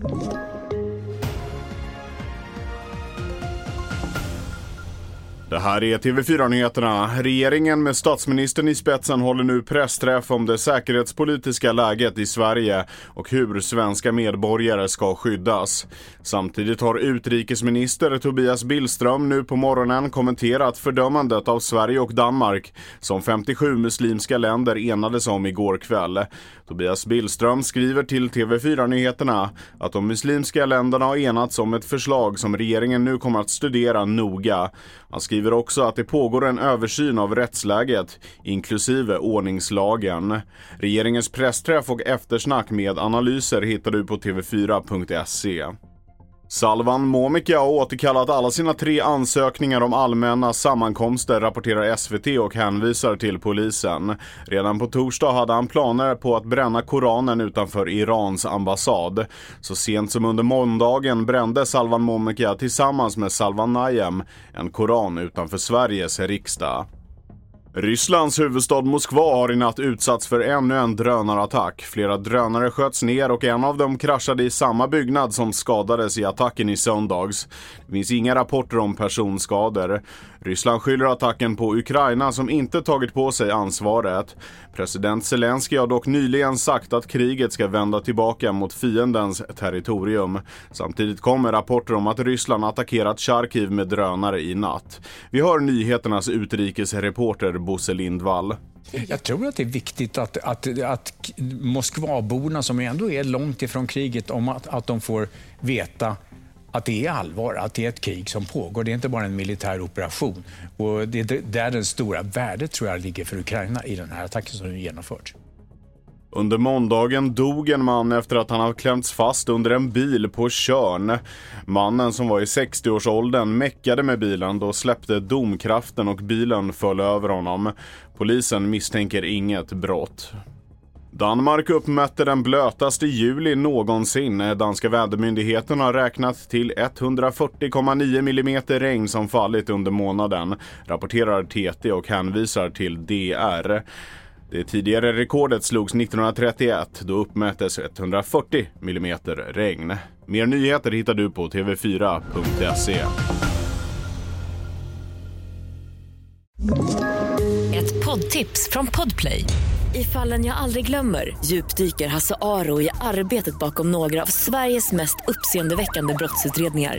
Thank you. Det här är TV4-nyheterna. Regeringen med statsministern i spetsen håller nu pressträff om det säkerhetspolitiska läget i Sverige och hur svenska medborgare ska skyddas. Samtidigt har utrikesminister Tobias Billström nu på morgonen kommenterat fördömandet av Sverige och Danmark som 57 muslimska länder enades om igår kväll. Tobias Billström skriver till TV4-nyheterna att de muslimska länderna har enats om ett förslag som regeringen nu kommer att studera noga. Han skriver skriver också att det pågår en översyn av rättsläget, inklusive ordningslagen. Regeringens pressträff och eftersnack med analyser hittar du på tv4.se. Salvan Momika har återkallat alla sina tre ansökningar om allmänna sammankomster, rapporterar SVT och hänvisar till polisen. Redan på torsdag hade han planer på att bränna Koranen utanför Irans ambassad. Så sent som under måndagen brände Salvan Momika tillsammans med Salvan Nayem en koran utanför Sveriges riksdag. Rysslands huvudstad Moskva har i natt utsatts för ännu en drönarattack. Flera drönare sköts ner och en av dem kraschade i samma byggnad som skadades i attacken i söndags. Det finns inga rapporter om personskador. Ryssland skyller attacken på Ukraina som inte tagit på sig ansvaret. President Zelensky har dock nyligen sagt att kriget ska vända tillbaka mot fiendens territorium. Samtidigt kommer rapporter om att Ryssland attackerat Charkiv med drönare i natt. Vi hör nyheternas utrikesreporter Bosse Lindvall. Jag tror att det är viktigt att, att, att Moskvaborna, som ändå är långt ifrån kriget, om att, att de får veta att det är allvar, att det är ett krig som pågår. Det är inte bara en militär operation. Och det är där det stora värdet tror jag ligger för Ukraina i den här attacken som nu genomförts. Under måndagen dog en man efter att han hade klämts fast under en bil på Körn. Mannen som var i 60-årsåldern meckade med bilen då släppte domkraften och bilen föll över honom. Polisen misstänker inget brott. Danmark uppmätte den blötaste juli någonsin. Danska vädermyndigheten har räknat till 140,9 mm regn som fallit under månaden, rapporterar TT och hänvisar till DR. Det tidigare rekordet slogs 1931. Då uppmättes 140 mm regn. Mer nyheter hittar du på tv4.se. Ett poddtips från Podplay. I fallen jag aldrig glömmer djupdyker Hasse Aro i arbetet bakom några av Sveriges mest uppseendeväckande brottsutredningar